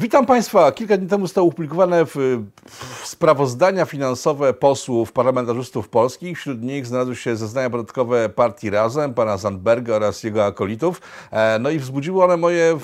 Witam Państwa. Kilka dni temu zostały opublikowane w, w sprawozdania finansowe posłów, parlamentarzystów polskich. Wśród nich znalazły się zeznania podatkowe partii Razem, pana Zandberga oraz jego akolitów. E, no i wzbudziły one moje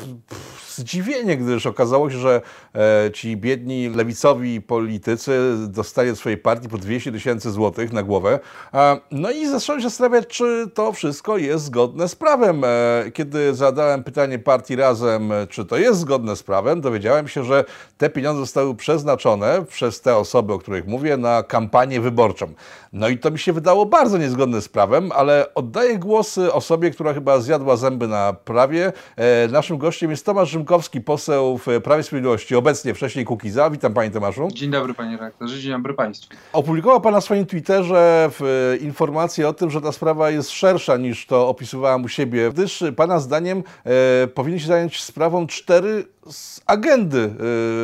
zdziwienie, gdyż okazało się, że e, ci biedni lewicowi politycy dostali swojej partii po 200 tysięcy złotych na głowę. E, no i zacząłem się zastanawiać, czy to wszystko jest zgodne z prawem. E, kiedy zadałem pytanie partii Razem, czy to jest zgodne z prawem, dowiedziałem się, że te pieniądze zostały przeznaczone przez te osoby, o których mówię, na kampanię wyborczą. No i to mi się wydało bardzo niezgodne z prawem, ale oddaję głos osobie, która chyba zjadła zęby na prawie. Naszym gościem jest Tomasz Rzymkowski, poseł w Prawie Sprawiedliwości, obecnie wcześniej Kukiza. Witam Panie Tomaszu. Dzień dobry Panie Redaktorze, dzień dobry Państwu. Opublikował Pan na swoim Twitterze informację o tym, że ta sprawa jest szersza niż to opisywałam u siebie, gdyż Pana zdaniem e, powinien się zająć sprawą cztery agendy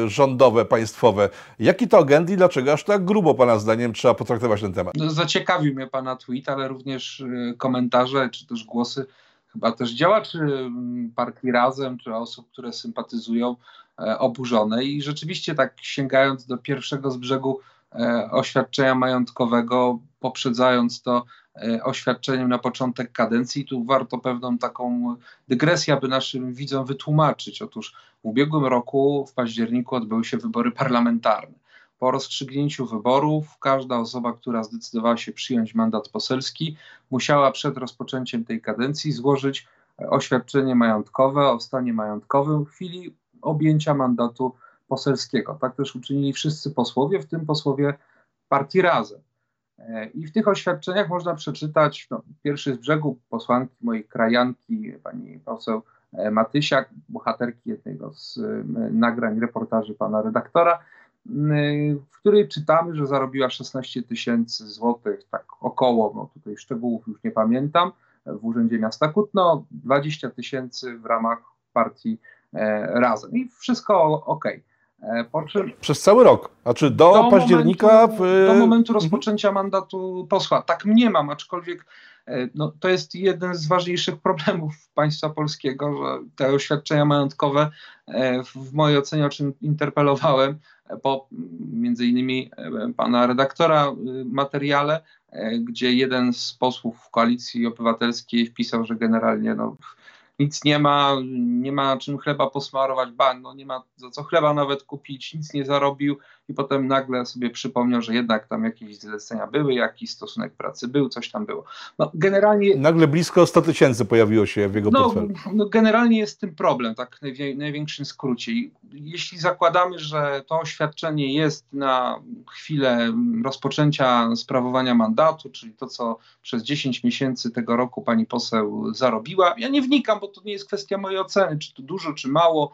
e, rządowe, państwowe. Jakie to agendy i dlaczego aż tak grubo Pana zdaniem trzeba potraktować ten temat? No, zaciekawił mnie Pana tweet, ale również e, komentarze czy też głosy chyba też działaczy mm, partii Razem, czy osób, które sympatyzują, e, oburzone. I rzeczywiście tak sięgając do pierwszego z brzegu e, oświadczenia majątkowego, poprzedzając to e, oświadczeniem na początek kadencji, tu warto pewną taką dygresję, aby naszym widzom wytłumaczyć. Otóż w ubiegłym roku, w październiku, odbyły się wybory parlamentarne. Po rozstrzygnięciu wyborów każda osoba, która zdecydowała się przyjąć mandat poselski, musiała przed rozpoczęciem tej kadencji złożyć oświadczenie majątkowe o stanie majątkowym w chwili objęcia mandatu poselskiego. Tak też uczynili wszyscy posłowie, w tym posłowie partii Razem. I w tych oświadczeniach można przeczytać, no, pierwszy z brzegu posłanki mojej krajanki, pani poseł Matysiak, bohaterki jednego z nagrań reportaży pana redaktora, w której czytamy, że zarobiła 16 tysięcy złotych, tak około, no tutaj szczegółów już nie pamiętam, w Urzędzie Miasta Kutno, 20 tysięcy w ramach partii e, Razem i wszystko ok. E, czym, Przez cały rok, a czy do, do października? Momentu, w... Do momentu rozpoczęcia mandatu posła. Tak mniemam, aczkolwiek e, no, to jest jeden z ważniejszych problemów państwa polskiego, że te oświadczenia majątkowe w mojej ocenie, o czym interpelowałem, po między innymi e, pana redaktora e, materiale, e, gdzie jeden z posłów w koalicji obywatelskiej wpisał, że generalnie no, nic nie ma, nie ma czym chleba posmarować, ba, no nie ma za co chleba nawet kupić, nic nie zarobił i potem nagle sobie przypomniał, że jednak tam jakieś zlecenia były, jakiś stosunek pracy był, coś tam było. No, generalnie... Nagle blisko 100 tysięcy pojawiło się w jego no, portfelu. No, generalnie jest tym problem, tak w największym skrócie. Jeśli zakładamy, że to oświadczenie jest na chwilę rozpoczęcia sprawowania mandatu, czyli to, co przez 10 miesięcy tego roku pani poseł zarobiła, ja nie wnikam, bo to nie jest kwestia mojej oceny, czy to dużo, czy mało,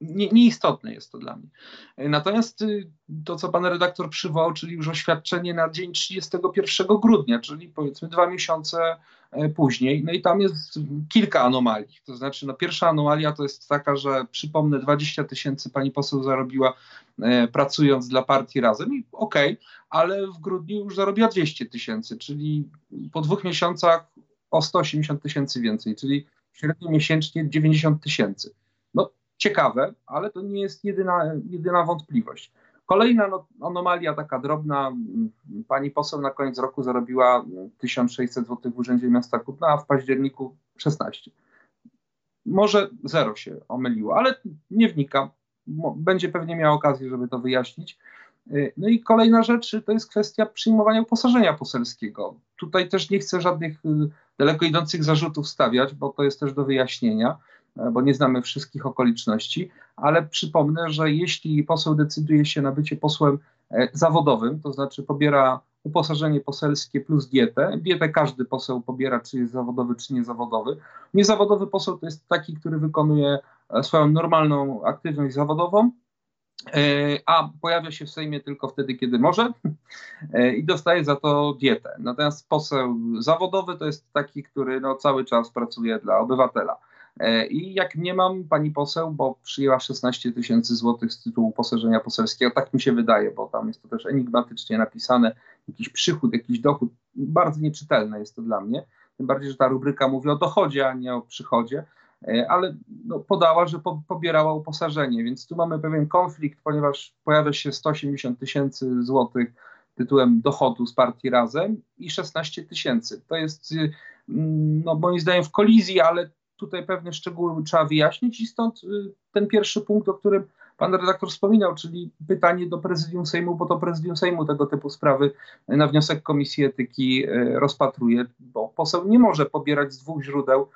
nie, nieistotne jest to dla mnie. Natomiast y, to, co pan redaktor przywołał, czyli już oświadczenie na dzień 31 grudnia, czyli powiedzmy dwa miesiące e, później, no i tam jest kilka anomalii. To znaczy, no pierwsza anomalia to jest taka, że przypomnę, 20 tysięcy pani poseł zarobiła e, pracując dla partii razem i okej, okay, ale w grudniu już zarobiła 200 tysięcy, czyli po dwóch miesiącach o 180 tysięcy więcej, czyli średnio miesięcznie 90 tysięcy. No ciekawe, ale to nie jest jedyna, jedyna wątpliwość. Kolejna no, anomalia, taka drobna, pani poseł na koniec roku zarobiła 1600 zł w Urzędzie Miasta Kutna, a w październiku 16. Może zero się omyliło, ale nie wnikam. Będzie pewnie miał okazję, żeby to wyjaśnić. No i kolejna rzecz to jest kwestia przyjmowania uposażenia poselskiego. Tutaj też nie chcę żadnych y, daleko idących zarzutów stawiać, bo to jest też do wyjaśnienia, e, bo nie znamy wszystkich okoliczności, ale przypomnę, że jeśli poseł decyduje się na bycie posłem e, zawodowym, to znaczy pobiera uposażenie poselskie plus dietę. Dietę każdy poseł pobiera, czy jest zawodowy, czy niezawodowy. Niezawodowy poseł to jest taki, który wykonuje e, swoją normalną aktywność zawodową, a pojawia się w Sejmie tylko wtedy, kiedy może e, i dostaje za to dietę. Natomiast poseł zawodowy to jest taki, który no, cały czas pracuje dla obywatela. E, I jak nie mam pani poseł, bo przyjęła 16 tysięcy złotych z tytułu poserzenia poselskiego, tak mi się wydaje, bo tam jest to też enigmatycznie napisane, jakiś przychód, jakiś dochód, bardzo nieczytelne jest to dla mnie. Tym bardziej, że ta rubryka mówi o dochodzie, a nie o przychodzie. Ale no, podała, że po, pobierała uposażenie, więc tu mamy pewien konflikt, ponieważ pojawia się 180 tysięcy złotych tytułem dochodu z partii Razem i 16 tysięcy. To jest mm, no, moim zdaniem w kolizji, ale tutaj pewne szczegóły trzeba wyjaśnić i stąd y, ten pierwszy punkt, o którym pan redaktor wspominał, czyli pytanie do prezydium Sejmu, bo to prezydium Sejmu tego typu sprawy na wniosek Komisji Etyki y, rozpatruje, bo poseł nie może pobierać z dwóch źródeł e,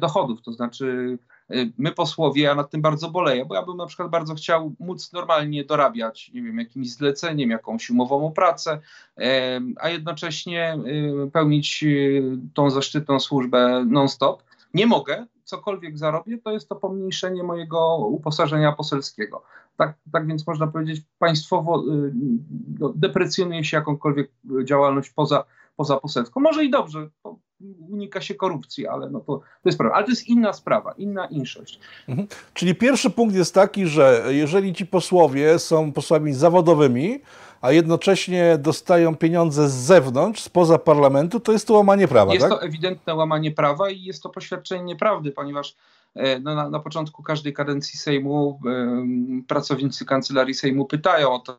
dochodów, to znaczy y, my posłowie, ja nad tym bardzo boleję, bo ja bym na przykład bardzo chciał móc normalnie dorabiać, nie wiem, jakimś zleceniem, jakąś umową o pracę, a jednocześnie pełnić tą zaszczytną służbę non-stop nie mogę, cokolwiek zarobię, to jest to pomniejszenie mojego uposażenia poselskiego. Tak, tak więc można powiedzieć, państwowo no, deprecjonuje się jakąkolwiek działalność poza, poza poselską. Może i dobrze, unika się korupcji, ale no to, to jest problem. Ale to jest inna sprawa, inna inszość. Mhm. Czyli pierwszy punkt jest taki, że jeżeli ci posłowie są posłami zawodowymi, a jednocześnie dostają pieniądze z zewnątrz, spoza parlamentu, to jest to łamanie prawa. Jest tak? to ewidentne łamanie prawa i jest to poświadczenie nieprawdy, ponieważ e, no, na, na początku każdej kadencji Sejmu pracownicy kancelarii Sejmu pytają o to,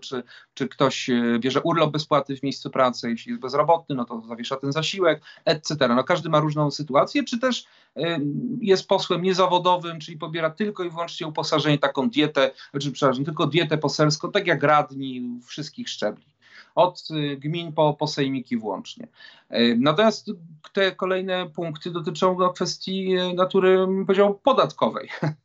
czy, czy ktoś e, bierze urlop bezpłaty w miejscu pracy, jeśli jest bezrobotny, no to zawiesza ten zasiłek, etc. No każdy ma różną sytuację, czy też e, jest posłem niezawodowym, czyli pobiera tylko i wyłącznie uposażenie, taką dietę, znaczy, przepraszam, tylko dietę poselską, tak jak radni wszystkich szczebli od e, gmin po, po sejmiki włącznie. Natomiast te kolejne punkty dotyczą kwestii natury, powiedział, podatkowej.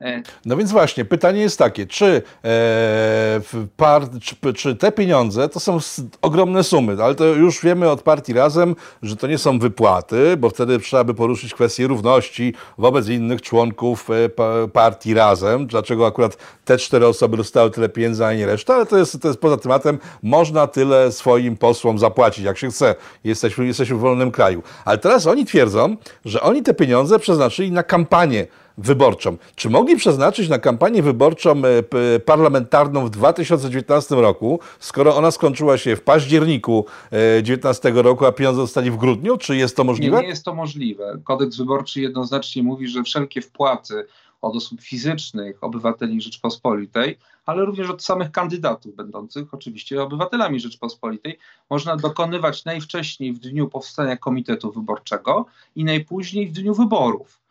E, no więc właśnie, pytanie jest takie, czy, e, par, czy, czy, te pieniądze to są ogromne sumy, ale to już wiemy od partii Razem, że to nie są wypłaty, bo wtedy trzeba by poruszyć kwestię równości wobec innych członków e, partii Razem, dlaczego akurat te cztery osoby dostały tyle pieniędzy, a nie reszta, ale to jest, to jest poza tematem, można tyle swoim posłom zapłacić, jak się chce, jesteśmy, jesteśmy w wolnym kraju. Ale teraz oni twierdzą, że oni te pieniądze przeznaczyli na kampanię wyborczą. Czy mogli przeznaczyć na kampanię wyborczą e, parlamentarną w 2019 roku, skoro ona skończyła się w październiku 2019 e, roku, a pieniądze zostali w grudniu? Czy jest to możliwe? Nie, nie jest to możliwe. Kodeks wyborczy jednoznacznie mówi, że wszelkie wpłaty od osób fizycznych, obywateli Rzeczpospolitej, ale również od samych kandydatów będących oczywiście obywatelami Rzeczpospolitej, można dokonywać najwcześniej w dniu powstania komitetu wyborczego i najpóźniej w dniu wyborów.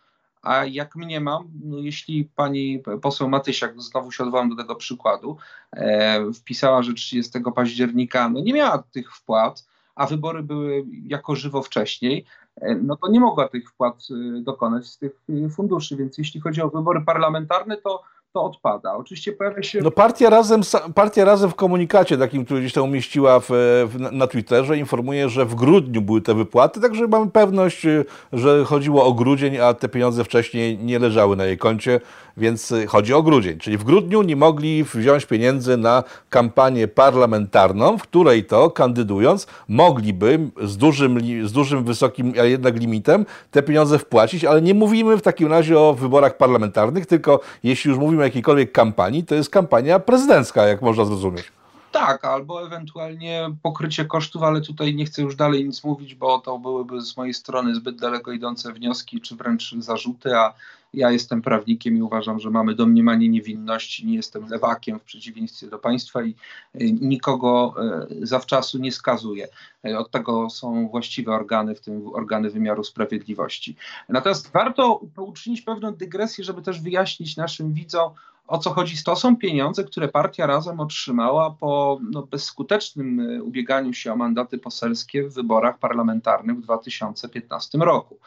A jak mniemam, no jeśli pani poseł Matysiak, znowu się odwołam do tego przykładu, e, wpisała, że 30 października no nie miała tych wpłat, a wybory były jako żywo wcześniej, e, no to nie mogła tych wpłat e, dokonać z tych e, funduszy. Więc jeśli chodzi o wybory parlamentarne, to to odpada. Oczywiście pojawia się. No partia razem, partia razem w komunikacie takim, który gdzieś tam umieściła w, w, na Twitterze, informuje, że w grudniu były te wypłaty, także mamy pewność, y, że chodziło o grudzień, a te pieniądze wcześniej nie leżały na jej koncie, więc y, chodzi o grudzień. Czyli w grudniu nie mogli wziąć pieniędzy na kampanię parlamentarną, w której to kandydując mogliby z dużym, z dużym wysokim, ale jednak limitem te pieniądze wpłacić, ale nie mówimy w takim razie o wyborach parlamentarnych, tylko jeśli już mówimy jakiejkolwiek kampanii, to jest kampania prezydencka, jak można zrozumieć. Tak, albo ewentualnie pokrycie kosztów, ale tutaj nie chcę już dalej nic mówić, bo to byłyby z mojej strony zbyt daleko idące wnioski, czy wręcz zarzuty, a ja jestem prawnikiem i uważam, że mamy domniemanie niewinności, nie jestem lewakiem w przeciwieństwie do państwa i y, nikogo y, zawczasu nie skazuję. Y, od tego są właściwe organy, w tym organy wymiaru sprawiedliwości. Natomiast warto uczynić pewną dygresję, żeby też wyjaśnić naszym widzom, o co chodzi? To są pieniądze, które partia razem otrzymała po no, bezskutecznym ubieganiu się o mandaty poselskie w wyborach parlamentarnych w 2015 roku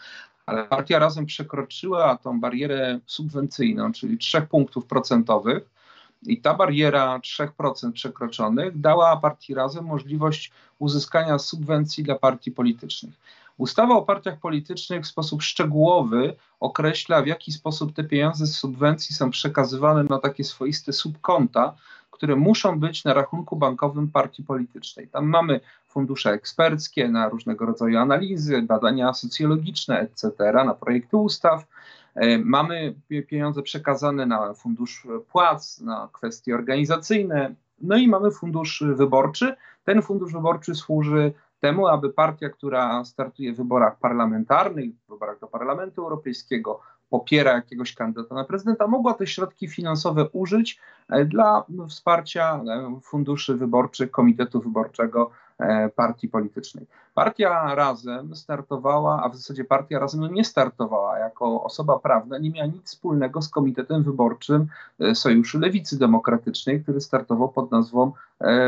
ale partia razem przekroczyła tą barierę subwencyjną, czyli 3 punktów procentowych. I ta bariera 3% przekroczonych dała partii razem możliwość uzyskania subwencji dla partii politycznych. Ustawa o partiach politycznych w sposób szczegółowy określa, w jaki sposób te pieniądze z subwencji są przekazywane na takie swoiste subkonta, które muszą być na rachunku bankowym partii politycznej. Tam mamy fundusze eksperckie na różnego rodzaju analizy, badania socjologiczne, etc., na projekty ustaw. E, mamy pieniądze przekazane na fundusz płac, na kwestie organizacyjne, no i mamy fundusz wyborczy. Ten fundusz wyborczy służy temu, aby partia, która startuje w wyborach parlamentarnych, w wyborach do Parlamentu Europejskiego, popiera jakiegoś kandydata na prezydenta, mogła te środki finansowe użyć e, dla wsparcia e, funduszy wyborczych, komitetu wyborczego e, partii politycznej. Partia Razem startowała, a w zasadzie partia Razem no nie startowała jako osoba prawna, nie miała nic wspólnego z komitetem wyborczym Sojuszu Lewicy Demokratycznej, który startował pod nazwą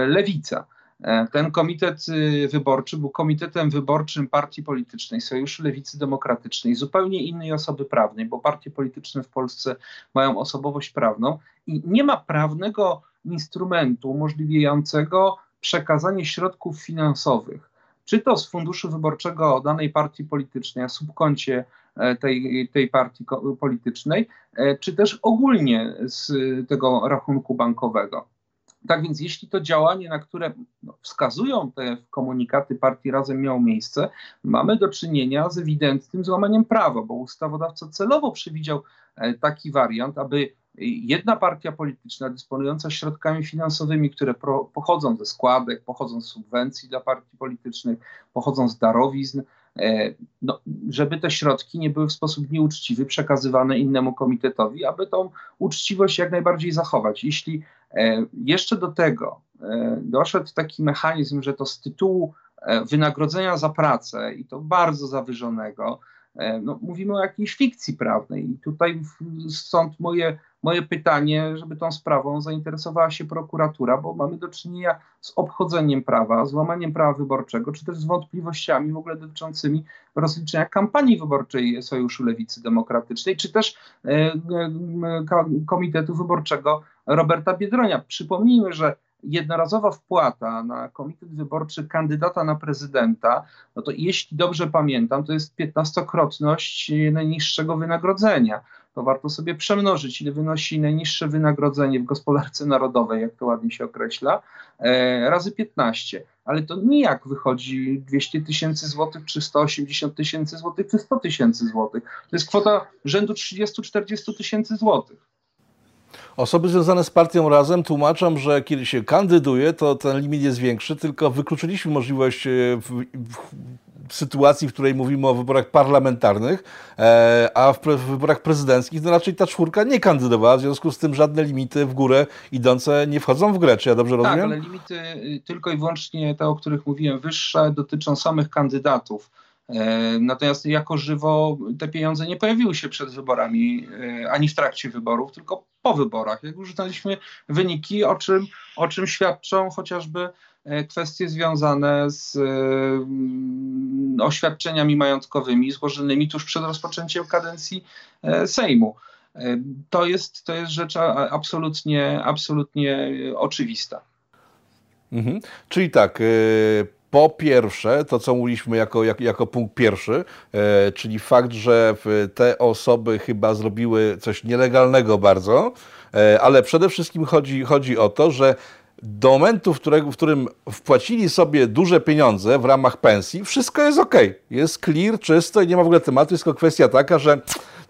Lewica. E, ten komitet y, wyborczy był komitetem wyborczym partii politycznej, Sojuszu Lewicy Demokratycznej, zupełnie innej osoby prawnej, bo partie polityczne w Polsce mają osobowość prawną i nie ma prawnego instrumentu umożliwiającego przekazanie środków finansowych, czy to z funduszu wyborczego danej partii politycznej, a subkoncie e, tej, tej partii politycznej, e, czy też ogólnie z tego rachunku bankowego. Tak więc, jeśli to działanie, na które no, wskazują te komunikaty partii razem miało miejsce, mamy do czynienia z ewidentnym złamaniem prawa, bo ustawodawca celowo przewidział e, taki wariant, aby jedna partia polityczna dysponująca środkami finansowymi, które pro, pochodzą ze składek, pochodzą z subwencji dla partii politycznych, pochodzą z darowizn, e, no, żeby te środki nie były w sposób nieuczciwy przekazywane innemu komitetowi, aby tą uczciwość jak najbardziej zachować. Jeśli jeszcze do tego e, doszedł taki mechanizm, że to z tytułu e, wynagrodzenia za pracę i to bardzo zawyżonego, no, mówimy o jakiejś fikcji prawnej. I tutaj stąd moje, moje pytanie, żeby tą sprawą zainteresowała się prokuratura, bo mamy do czynienia z obchodzeniem prawa, z łamaniem prawa wyborczego, czy też z wątpliwościami w ogóle dotyczącymi rozliczenia kampanii wyborczej Sojuszu Lewicy Demokratycznej, czy też Komitetu Wyborczego Roberta Biedronia. Przypomnijmy, że jednorazowa wpłata na komitet wyborczy kandydata na prezydenta, no to jeśli dobrze pamiętam, to jest 15-krotność najniższego wynagrodzenia. To warto sobie przemnożyć, ile wynosi najniższe wynagrodzenie w gospodarce narodowej, jak to ładnie się określa, e, razy 15. Ale to nijak wychodzi 200 tysięcy złotych, czy 180 tysięcy złotych, czy 100 tysięcy złotych. To jest kwota rzędu 30-40 tysięcy złotych. Osoby związane z partią Razem tłumaczą, że kiedy się kandyduje, to ten limit jest większy, tylko wykluczyliśmy możliwość e, w, w sytuacji, w której mówimy o wyborach parlamentarnych, e, a w, wyborach prezydenckich to raczej ta czwórka nie kandydowała, w związku z tym żadne limity w górę idące nie wchodzą w grę. Czy ja dobrze tak, rozumiem? Tak, ale limity y, tylko i wyłącznie te, o których mówiłem, wyższe, dotyczą samych kandydatów. E, natomiast jako żywo te pieniądze nie pojawiły się przed wyborami, e, ani w trakcie wyborów, tylko po wyborach. Jak już znaliśmy wyniki, o czym, o czym świadczą chociażby e, kwestie związane z oświadczeniami majątkowymi złożonymi tuż przed rozpoczęciem kadencji Sejmu. To jest, to jest rzecz absolutnie, absolutnie oczywista. Mhm. Czyli tak, po pierwsze, to co mówiliśmy jako, jako, jako punkt pierwszy, e, czyli fakt, że te osoby chyba zrobiły coś nielegalnego bardzo, e, ale przede wszystkim chodzi, chodzi o to, że do momentu, w, którego, w którym wpłacili sobie duże pieniądze w ramach pensji, wszystko jest ok. Jest clear, czysto i nie ma w ogóle tematu. Jest tylko kwestia taka, że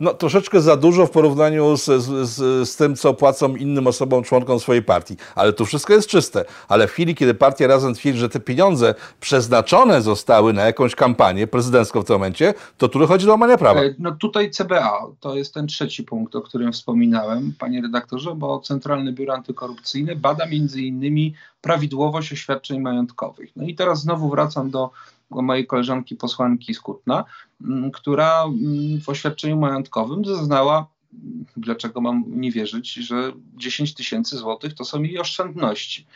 no, troszeczkę za dużo w porównaniu z, z, z tym, co płacą innym osobom, członkom swojej partii. Ale tu wszystko jest czyste. Ale w chwili, kiedy partia razem twierdzi, że te pieniądze przeznaczone zostały na jakąś kampanię prezydencką w tym momencie, to tu dochodzi do łamania prawa. E, no tutaj CBA, to jest ten trzeci punkt, o którym wspominałem, panie redaktorze, bo Centralne Biuro Antykorupcyjne bada między innymi prawidłowość oświadczeń majątkowych. No i teraz znowu wracam do mojej koleżanki posłanki z Kutna, mm, która mm, w oświadczeniu majątkowym zeznała, dlaczego mam nie wierzyć, że 10 tysięcy złotych to są jej oszczędności.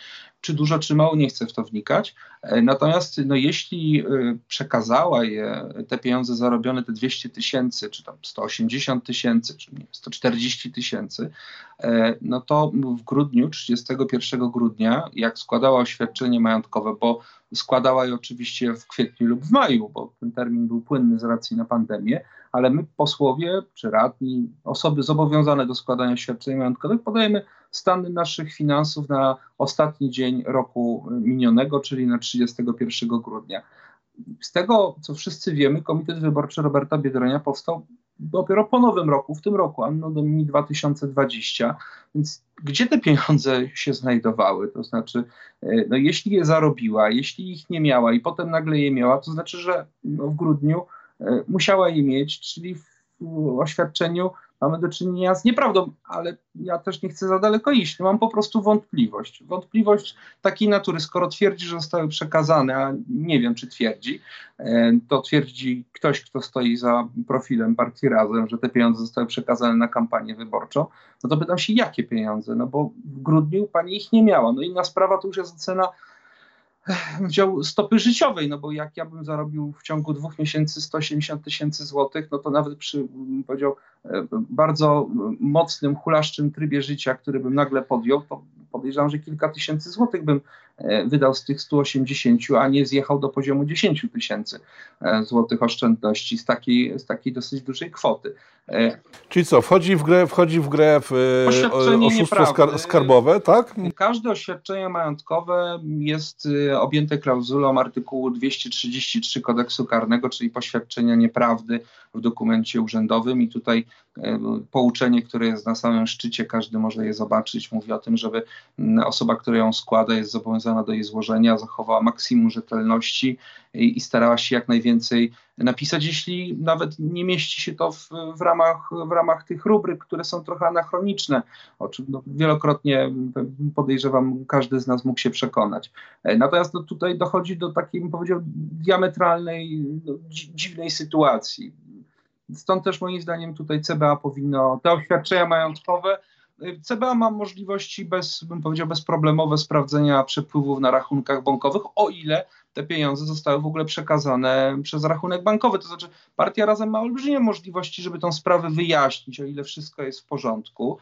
Czy dużo, czy mało, nie chcę w to wnikać. E, natomiast no, jeśli e, przekazała je, te pieniądze zarobione, te 200 tysięcy, czy tam 180 tysięcy, czy nie, 140 tysięcy, e, no to w grudniu, 31 grudnia, jak składała oświadczenie majątkowe, bo składała je oczywiście w kwietniu lub w maju, bo ten termin był płynny z racji na pandemię, ale my posłowie czy radni, osoby zobowiązane do składania oświadczeń majątkowych podajemy stan naszych finansów na ostatni dzień roku minionego, czyli na 31 grudnia. Z tego, co wszyscy wiemy, Komitet Wyborczy Roberta Biedronia powstał dopiero po nowym roku, w tym roku, Anno Domini 2020, więc gdzie te pieniądze się znajdowały? To znaczy, e, no jeśli je zarobiła, jeśli ich nie miała i potem nagle je miała, to znaczy, że no w grudniu e, musiała je mieć, czyli w oświadczeniu mamy do czynienia z nieprawdą, ale ja też nie chcę za daleko iść. Mam po prostu wątpliwość. Wątpliwość takiej natury, skoro twierdzi, że zostały przekazane, a nie wiem, czy twierdzi, e, to twierdzi ktoś, kto stoi za profilem partii Razem, że te pieniądze zostały przekazane na kampanię wyborczą, no to pytam się, jakie pieniądze? No bo w grudniu pani ich nie miała. No inna sprawa to już jest ocena wziął stopy życiowej, no bo jak ja bym zarobił w ciągu dwóch miesięcy 180 tysięcy złotych, no to nawet przy, powiedział, e, bardzo mocnym, hulaszczym trybie życia, który bym nagle podjął, to podejrzewam, że kilka tysięcy złotych bym e, wydał z tych 180, a nie zjechał do poziomu 10 tysięcy e, złotych oszczędności z takiej, z takiej dosyć dużej kwoty. E, Czyli co, wchodzi w grę, wchodzi w grę w oszustwo skar skarbowe, tak? Każde oświadczenie majątkowe jest objęte klauzulą artykułu 233 kodeksu karnego, czyli poświadczenia nieprawdy w dokumencie urzędowym i tutaj pouczenie, które jest na samym szczycie, każdy może je zobaczyć, mówi o tym, żeby osoba, która ją składa, jest zobowiązana do jej złożenia, zachowała maksimum rzetelności i, i starała się jak najwięcej napisać, jeśli nawet nie mieści się to w, w, ramach, w ramach tych rubryk, które są trochę anachroniczne, o czym no, wielokrotnie podejrzewam każdy z nas mógł się przekonać. Natomiast no, tutaj dochodzi do takiej, bym powiedział, diametralnej, no, dziwnej sytuacji. Stąd też moim zdaniem tutaj CBA powinno te oświadczenia majątkowe CBA ma możliwości bez, bym powiedział, bezproblemowe sprawdzenia przepływów na rachunkach bankowych, o ile te pieniądze zostały w ogóle przekazane przez rachunek bankowy. To znaczy, partia razem ma olbrzymie możliwości, żeby tą sprawę wyjaśnić, o ile wszystko jest w porządku.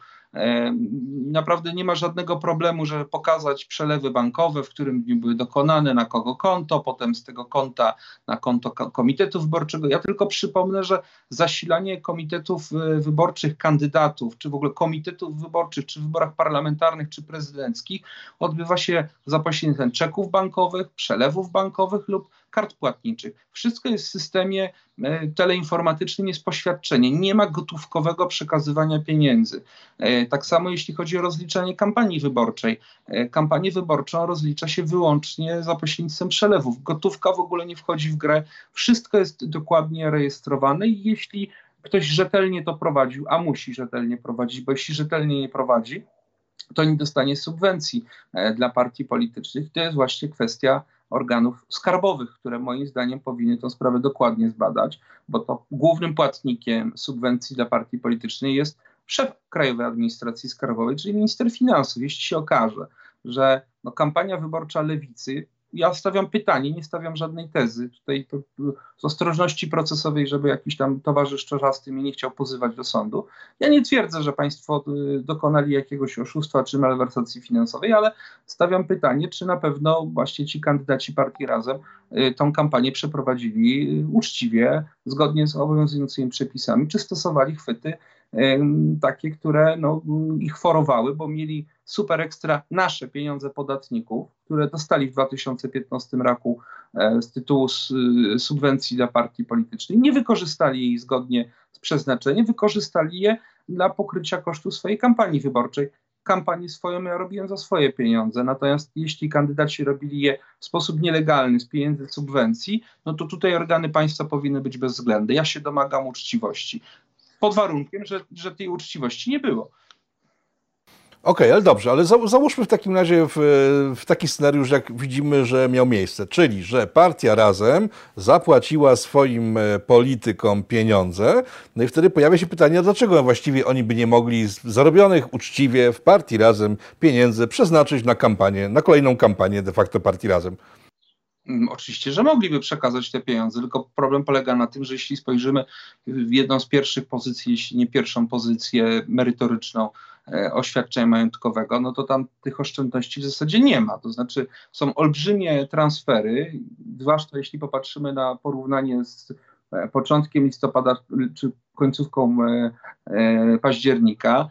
Naprawdę nie ma żadnego problemu, żeby pokazać przelewy bankowe, w którym dniu były dokonane, na kogo konto, potem z tego konta na konto komitetu wyborczego. Ja tylko przypomnę, że zasilanie komitetów e, wyborczych kandydatów, czy w ogóle komitetów wyborczych, czy w wyborach parlamentarnych, czy prezydenckich odbywa się za pośrednictwem czeków bankowych, przelewów bankowych lub kart płatniczych. Wszystko jest w systemie e, teleinformatycznym, jest poświadczenie. Nie ma gotówkowego przekazywania pieniędzy. E, tak samo jeśli chodzi o rozliczanie kampanii wyborczej. E, kampanię wyborczą rozlicza się wyłącznie za pośrednictwem przelewów. Gotówka w ogóle nie wchodzi w grę. Wszystko jest dokładnie rejestrowane i jeśli ktoś rzetelnie to prowadził, a musi rzetelnie prowadzić, bo jeśli rzetelnie nie prowadzi, to nie dostanie subwencji dla partii politycznych. To jest właśnie kwestia organów skarbowych, które moim zdaniem powinny tę sprawę dokładnie zbadać, bo to głównym płatnikiem subwencji dla partii politycznej jest szef Krajowej Administracji Skarbowej, czyli minister finansów. Jeśli się okaże, że no, kampania wyborcza lewicy ja stawiam pytanie, nie stawiam żadnej tezy. Tutaj to, z ostrożności procesowej, żeby jakiś tam towarzysz czorzasty mnie nie chciał pozywać do sądu. Ja nie twierdzę, że państwo y, dokonali jakiegoś oszustwa czy malwersacji finansowej, ale stawiam pytanie, czy na pewno właśnie ci kandydaci partii Razem y, tą kampanię przeprowadzili y, uczciwie, zgodnie z obowiązującymi przepisami, czy stosowali chwyty takie, które no, ich forowały, bo mieli super ekstra nasze pieniądze podatników, które dostali w 2015 roku e, z tytułu subwencji dla partii politycznej, nie wykorzystali jej zgodnie z przeznaczeniem, wykorzystali je dla pokrycia kosztu swojej kampanii wyborczej. Kampanię swoją ja robiłem za swoje pieniądze, natomiast jeśli kandydaci robili je w sposób nielegalny z pieniędzy subwencji, no to tutaj organy państwa powinny być bezwzględne. Ja się domagam uczciwości pod warunkiem, że, że tej uczciwości nie było. Okej, okay, ale dobrze, ale za, załóżmy w takim razie w, w, taki scenariusz, jak widzimy, że miał miejsce, czyli że partia razem zapłaciła swoim e, politykom pieniądze, no i wtedy pojawia się pytanie, dlaczego właściwie oni by nie mogli z zarobionych uczciwie w partii razem pieniędzy przeznaczyć na kampanię, na kolejną kampanię de facto partii razem. Mm, oczywiście, że mogliby przekazać te pieniądze, tylko problem polega na tym, że jeśli spojrzymy w jedną z pierwszych pozycji, jeśli nie pierwszą pozycję merytoryczną e, oświadczenia majątkowego, no to tam tych oszczędności w zasadzie nie ma. To znaczy są olbrzymie transfery, zwłaszcza jeśli popatrzymy na porównanie z e, początkiem listopada czy końcówką e, października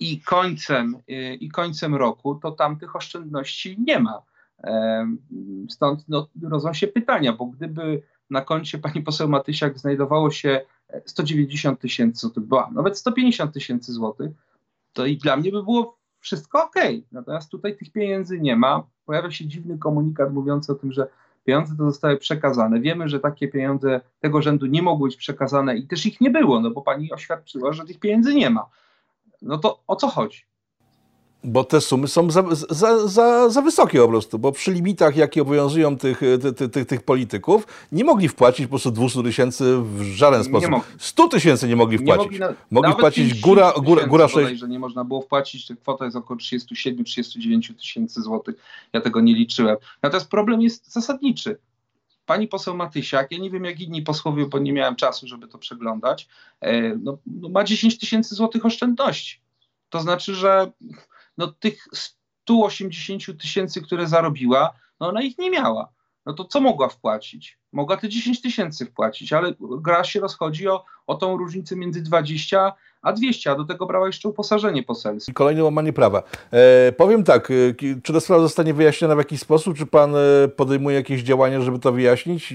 i końcem, i końcem roku, to tam tych oszczędności nie ma. Stąd no, rodzą się pytania, bo gdyby na koncie pani poseł Matysiak znajdowało się 190 tysięcy złotych, była nawet 150 tysięcy złotych, to i dla mnie by było wszystko ok. Natomiast tutaj tych pieniędzy nie ma. Pojawia się dziwny komunikat mówiący o tym, że pieniądze to zostały przekazane. Wiemy, że takie pieniądze tego rzędu nie mogły być przekazane i też ich nie było, no bo pani oświadczyła, że tych pieniędzy nie ma. No to o co chodzi? Bo te sumy są za, za, za, za wysokie po prostu, bo przy limitach, jakie obowiązują tych, tych, tych, tych polityków, nie mogli wpłacić po prostu 200 tysięcy w żaden sposób. 100 tysięcy nie mogli wpłacić. Nie mogli, na, mogli wpłacić góra, góra, góra 6. że nie można było wpłacić, kwota jest około 37-39 tysięcy złotych. Ja tego nie liczyłem. Natomiast problem jest zasadniczy. Pani poseł Matysiak, ja nie wiem jak inni posłowie, bo nie miałem czasu, żeby to przeglądać, e, no, no ma 10 tysięcy złotych oszczędności. To znaczy, że no tych 180 tysięcy, które zarobiła, no ona ich nie miała. No to co mogła wpłacić? Mogła te 10 tysięcy wpłacić, ale gra się rozchodzi o, o tą różnicę między 20 a 200, a do tego brała jeszcze uposażenie poselskie. Kolejne łamanie prawa. E, powiem tak, e, czy ta sprawa zostanie wyjaśniona w jakiś sposób? Czy pan e, podejmuje jakieś działania, żeby to wyjaśnić?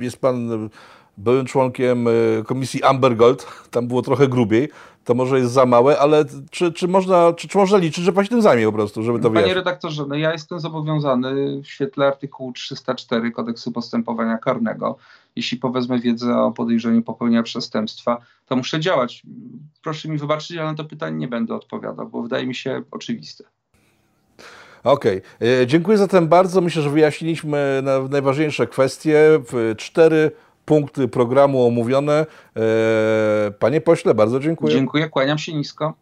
Jest pan byłym członkiem komisji Amber Gold, tam było trochę grubiej to może jest za małe, ale czy, czy, można, czy, czy można liczyć, że pan się tym zajmie po prostu, żeby to Panie wyjaśnić? redaktorze, no ja jestem zobowiązany w świetle artykułu 304 kodeksu postępowania karnego, jeśli powezmę wiedzę o podejrzeniu popełnienia przestępstwa, to muszę działać. Proszę mi wybaczyć, ale na to pytanie nie będę odpowiadał, bo wydaje mi się oczywiste. Okej, okay. E, dziękuję zatem bardzo. Myślę, że wyjaśniliśmy najważniejsze kwestie. Cztery punkty programu omówione. E, panie pośle, bardzo dziękuję. Dziękuję, kłaniam się nisko.